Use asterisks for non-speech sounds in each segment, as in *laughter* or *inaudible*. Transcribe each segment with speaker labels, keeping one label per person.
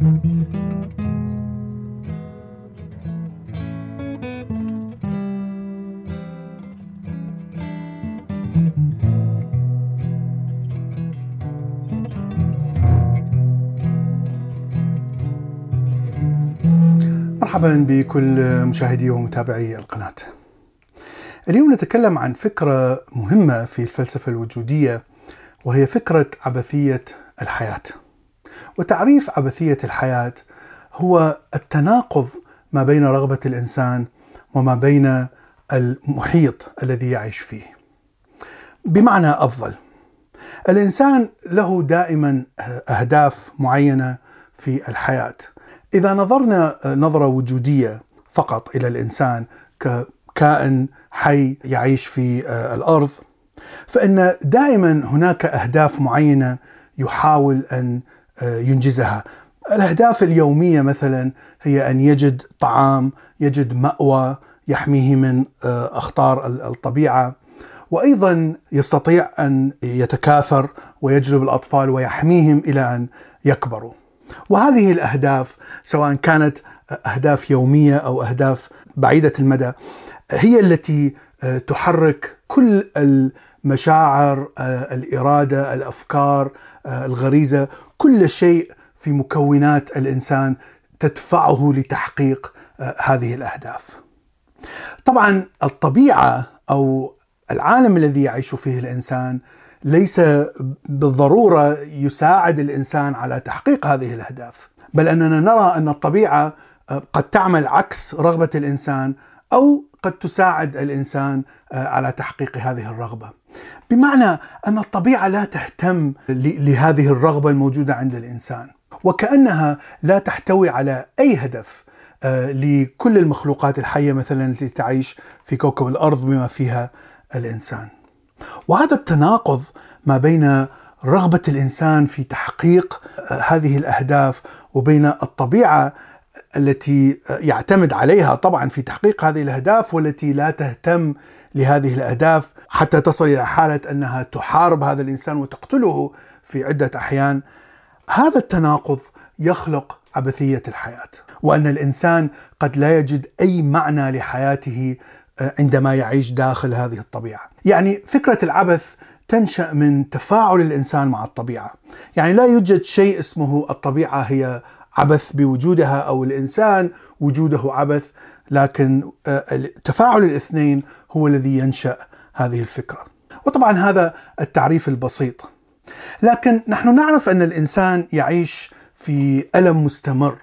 Speaker 1: مرحبا بكل مشاهدي ومتابعي القناة. اليوم نتكلم عن فكرة مهمة في الفلسفة الوجودية وهي فكرة عبثية الحياة. وتعريف عبثية الحياة هو التناقض ما بين رغبة الإنسان وما بين المحيط الذي يعيش فيه. بمعنى أفضل الإنسان له دائما أهداف معينة في الحياة إذا نظرنا نظرة وجودية فقط إلى الإنسان ككائن حي يعيش في الأرض فإن دائما هناك أهداف معينة يحاول أن ينجزها الأهداف اليومية مثلا هي أن يجد طعام يجد مأوى يحميه من أخطار الطبيعة وأيضا يستطيع أن يتكاثر ويجلب الأطفال ويحميهم إلى أن يكبروا. وهذه الأهداف سواء كانت أهداف يومية أو أهداف بعيدة المدى هي التي تحرك كل المشاعر، الإرادة، الأفكار، الغريزة، كل شيء في مكونات الإنسان تدفعه لتحقيق هذه الأهداف. طبعا الطبيعة أو العالم الذي يعيش فيه الإنسان ليس بالضرورة يساعد الإنسان على تحقيق هذه الأهداف، بل أننا نرى أن الطبيعة قد تعمل عكس رغبة الإنسان أو قد تساعد الإنسان على تحقيق هذه الرغبة. بمعنى أن الطبيعة لا تهتم لهذه الرغبة الموجودة عند الإنسان، وكأنها لا تحتوي على أي هدف لكل المخلوقات الحية مثلا التي تعيش في كوكب الأرض بما فيها الإنسان. وهذا التناقض ما بين رغبة الإنسان في تحقيق هذه الأهداف وبين الطبيعة التي يعتمد عليها طبعا في تحقيق هذه الأهداف والتي لا تهتم لهذه الأهداف حتى تصل إلى حالة أنها تحارب هذا الإنسان وتقتله في عدة أحيان. هذا التناقض يخلق عبثيه الحياة، وأن الإنسان قد لا يجد أي معنى لحياته عندما يعيش داخل هذه الطبيعة. يعني فكرة العبث تنشأ من تفاعل الإنسان مع الطبيعة. يعني لا يوجد شيء اسمه الطبيعة هي عبث بوجودها أو الإنسان وجوده عبث، لكن تفاعل الاثنين هو الذي ينشأ هذه الفكرة. وطبعا هذا التعريف البسيط. لكن نحن نعرف أن الإنسان يعيش في ألم مستمر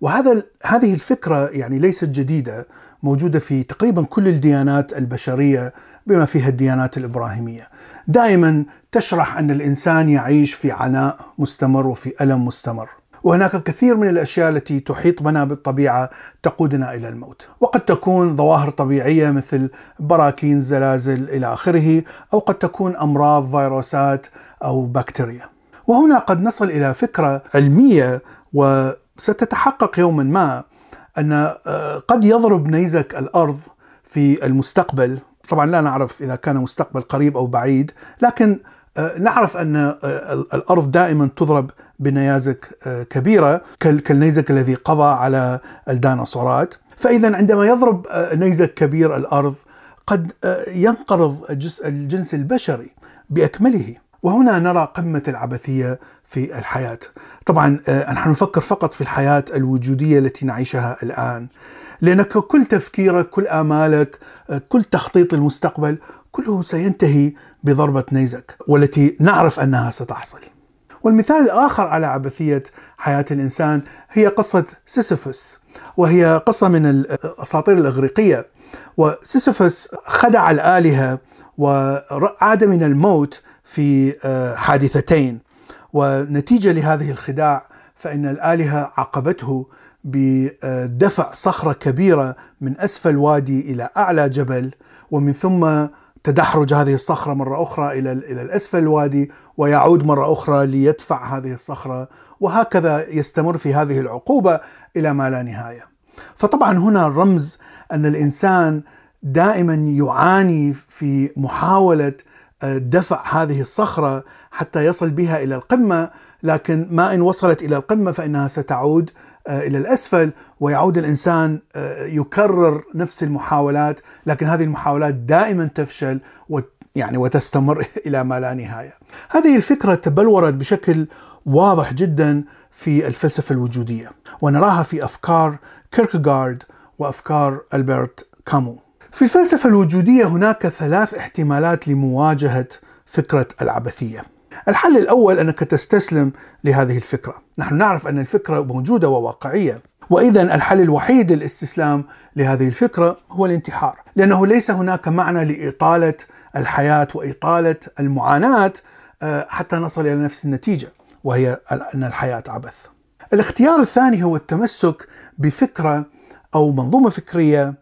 Speaker 1: وهذا هذه الفكرة يعني ليست جديدة موجودة في تقريبا كل الديانات البشرية بما فيها الديانات الإبراهيمية. دائما تشرح أن الإنسان يعيش في عناء مستمر وفي ألم مستمر. وهناك الكثير من الأشياء التي تحيط بنا بالطبيعة تقودنا إلى الموت، وقد تكون ظواهر طبيعية مثل براكين، زلازل إلى آخره، أو قد تكون أمراض، فيروسات أو بكتيريا. وهنا قد نصل إلى فكرة علمية و ستتحقق يوما ما أن قد يضرب نيزك الأرض في المستقبل، طبعا لا نعرف إذا كان مستقبل قريب أو بعيد، لكن نعرف أن الأرض دائما تضرب بنيازك كبيرة كالنيزك الذي قضى على الديناصورات، فاذا عندما يضرب نيزك كبير الأرض قد ينقرض الجنس البشري بأكمله. وهنا نرى قمة العبثية في الحياة طبعا نحن نفكر فقط في الحياة الوجودية التي نعيشها الآن لأنك كل تفكيرك كل آمالك كل تخطيط المستقبل كله سينتهي بضربة نيزك والتي نعرف أنها ستحصل. والمثال الآخر على عبثية حياة الإنسان هي قصة سيسيفوس وهي قصة من الأساطير الإغريقية. وسيسيفوس خدع الآلهة وعاد من الموت في حادثتين. ونتيجة لهذه الخداع فإن الآلهة عاقبته بدفع صخرة كبيرة من أسفل وادي إلى أعلى جبل. ومن ثم تدحرج هذه الصخرة مرة أخرى إلى إلى الأسفل الوادي ويعود مرة أخرى ليدفع هذه الصخرة وهكذا يستمر في هذه العقوبة إلى ما لا نهاية. فطبعا هنا الرمز أن الإنسان دائما يعاني في محاولة دفع هذه الصخرة حتى يصل بها إلى القمة لكن ما إن وصلت إلى القمة فإنها ستعود آه، إلى الأسفل ويعود الإنسان آه، يكرر نفس المحاولات لكن هذه المحاولات دائما تفشل يعني وتستمر *laughs* إلى ما لا نهاية. هذه الفكرة تبلورت بشكل واضح جدا في الفلسفة الوجودية ونراها في أفكار كيركغارد وأفكار ألبرت كامو. في الفلسفة الوجودية هناك ثلاث احتمالات لمواجهة فكرة العبثية. الحل الأول أنك تستسلم لهذه الفكرة. نحن نعرف أن الفكرة موجودة وواقعية، وإذا الحل الوحيد للاستسلام لهذه الفكرة هو الانتحار، لأنه ليس هناك معنى لإطالة الحياة وإطالة المعاناة آه، حتى نصل إلى نفس النتيجة، وهي أن الحياة عبث. الاختيار الثاني هو التمسك بفكرة أو منظومة فكرية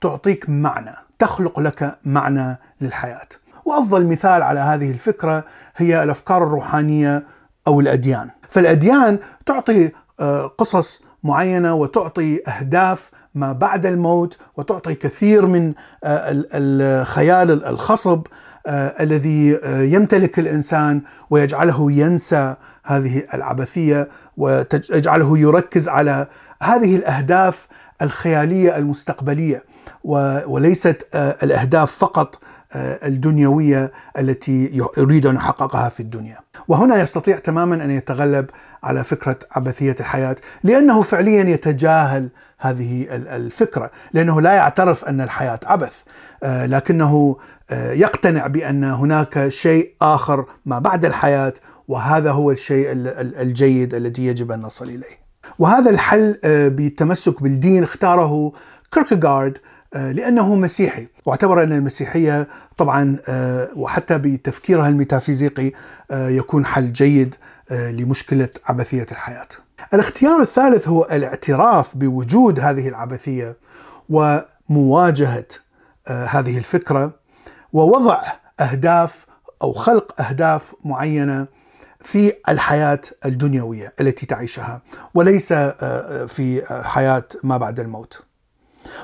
Speaker 1: تعطيك معنى تخلق لك معنى للحياة. وأفضل مثال على هذه الفكرة هي الأفكار الروحانية أو الأديان. فالأديان تعطي آه، قصص معينة وتعطي أهداف ما بعد الموت وتعطي كثير من آه، الخيال الخصب آه، الذي يمتلك الإنسان ويجعله ينسى هذه العبثية ويجعله يركز على هذه الأهداف الخيالية المستقبلية وليست آه، الأهداف فقط آه، الدنيوية التي يريد أن يحققها في الدنيا. وهنا يستطيع تماما أن يتغلب على فكرة عبثية الحياة لأنه فعليا يتجاهل هذه الفكرة، لأنه لا يعترف أن الحياة عبث، آه، لكنه يقتنع بأن هناك شيء آخر ما بعد الحياة وهذا هو الشيء الجيد الذي يجب أن نصل إليه. وهذا الحل آه، بالتمسك بالدين اختاره كيركغارد آه، لأنه مسيحي واعتبر أن المسيحية طبعا آه، وحتى بتفكيرها الميتافيزيقي يكون حل جيد لمشكلة عبثية الحياة. الاختيار الثالث هو الاعتراف بوجود هذه العبثية ومواجهة هذه الفكرة ووضع أهداف أو خلق أهداف معينة في الحياة الدنيوية التي تعيشها وليس آه، آه، في حياة ما بعد الموت.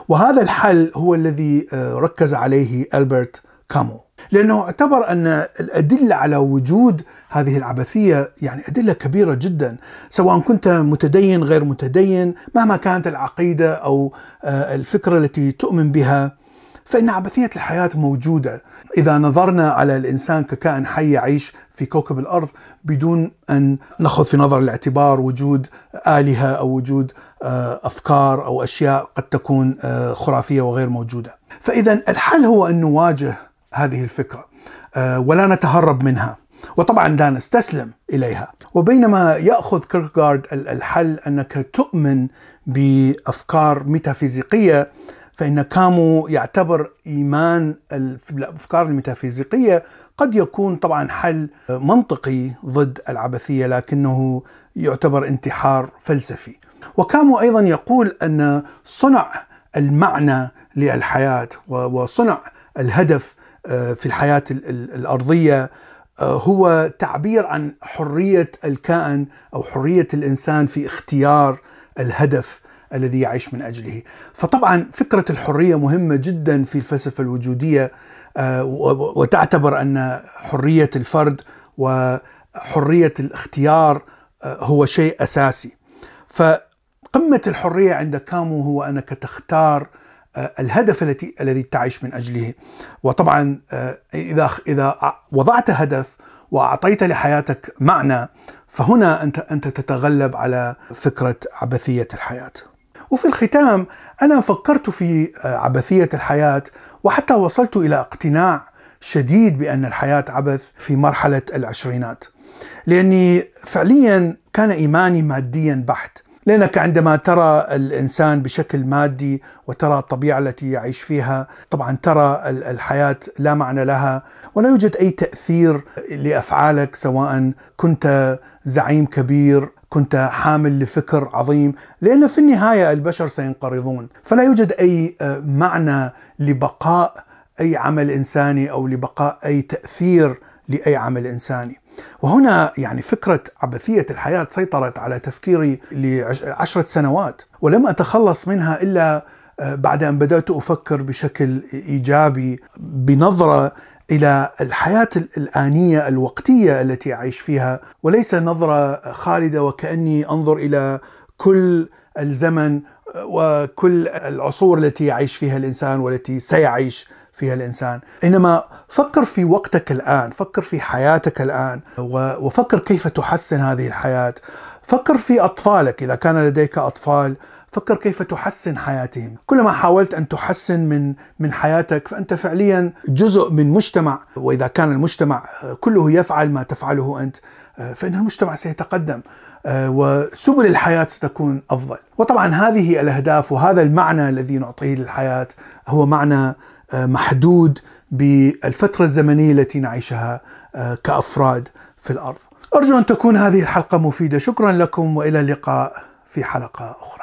Speaker 1: وهذا الحل هو الذي آه، ركز عليه ألبرت كامو لأنه اعتبر أن الأدلة على وجود هذه العبثية يعني أدلة كبيرة جدا سواء كنت متدين غير متدين مهما كانت العقيدة أو الفكرة التي تؤمن بها فإن عبثية الحياة موجودة. إذا نظرنا على الإنسان ككائن حي يعيش في كوكب الأرض بدون أن نأخذ في نظر الاعتبار وجود آلهة أو وجود آه، أفكار أو أشياء قد تكون آه، خرافية وغير موجودة. فإذا الحل هو أن نواجه هذه الفكرة آه، ولا نتهرب منها وطبعا لا نستسلم إليها. وبينما يأخذ كيركغارد الحل أنك تؤمن بأفكار ميتافيزيقية فإن كامو يعتبر إيمان الأفكار الميتافيزيقية قد يكون طبعا حل منطقي ضد العبثية لكنه يعتبر انتحار فلسفي. وكامو أيضا يقول أن صنع المعنى للحياة وصنع الهدف آه، في الحياة الأرضية آه، هو تعبير عن حرية الكائن أو حرية الإنسان في اختيار الهدف. الذي يعيش من أجله. فطبعا فكرة الحرية مهمة جدا في الفلسفة الوجودية آه، وتعتبر أن حرية الفرد وحرية الاختيار آه، هو شيء أساسي. فقمة الحرية عند كامو هو أنك تختار آه، الهدف التي الذي تعيش من أجله وطبعا إذا إذا وضعت هدف وأعطيت لحياتك معنى فهنا انت أنت تتغلب على فكرة عبثية الحياة. وفي الختام أنا فكرت في آه، عبثية الحياة وحتى وصلت إلى اقتناع شديد بأن الحياة عبث في مرحلة العشرينات. لأني فعليا كان إيماني ماديا بحت لأنك عندما ترى الإنسان بشكل مادي وترى الطبيعة التي يعيش فيها طبعا ترى الحياة لا معنى لها ولا يوجد أي تأثير لأفعالك سواء كنت زعيم كبير كنت حامل لفكر عظيم لأن في النهاية البشر سينقرضون. فلا يوجد أي آه، معنى لبقاء أي عمل إنساني أو لبقاء أي تأثير لأي عمل إنساني. وهنا يعني فكرة عبثية الحياة سيطرت على تفكيري لعشرة سنوات ولم أتخلص منها إلا بعد أن بدأت أفكر بشكل إيجابي بنظرة إلى الحياة الآنية الوقتية التي أعيش فيها وليس نظرة خالدة وكأني أنظر إلى كل الزمن وكل العصور التي يعيش فيها الإنسان والتي سيعيش فيها الإنسان، إنما فكر في وقتك الآن، فكر في حياتك الآن وفكر كيف تحسن هذه الحياة، فكر في أطفالك إذا كان لديك أطفال. فكر كيف تحسن حياتهم. كلما حاولت أن تحسن من من حياتك فأنت فعليا جزء من مجتمع. وإذا كان المجتمع كله يفعل ما تفعله أنت فإن المجتمع سيتقدم وسبل الحياة ستكون أفضل. وطبعا هذه الأهداف وهذا المعنى الذي نعطيه للحياة هو معنى محدود بالفترة الزمنية التي نعيشها كأفراد. في الأرض. أرجو أن تكون هذه الحلقة مفيدة. شكرا لكم وإلى اللقاء في حلقة أخرى.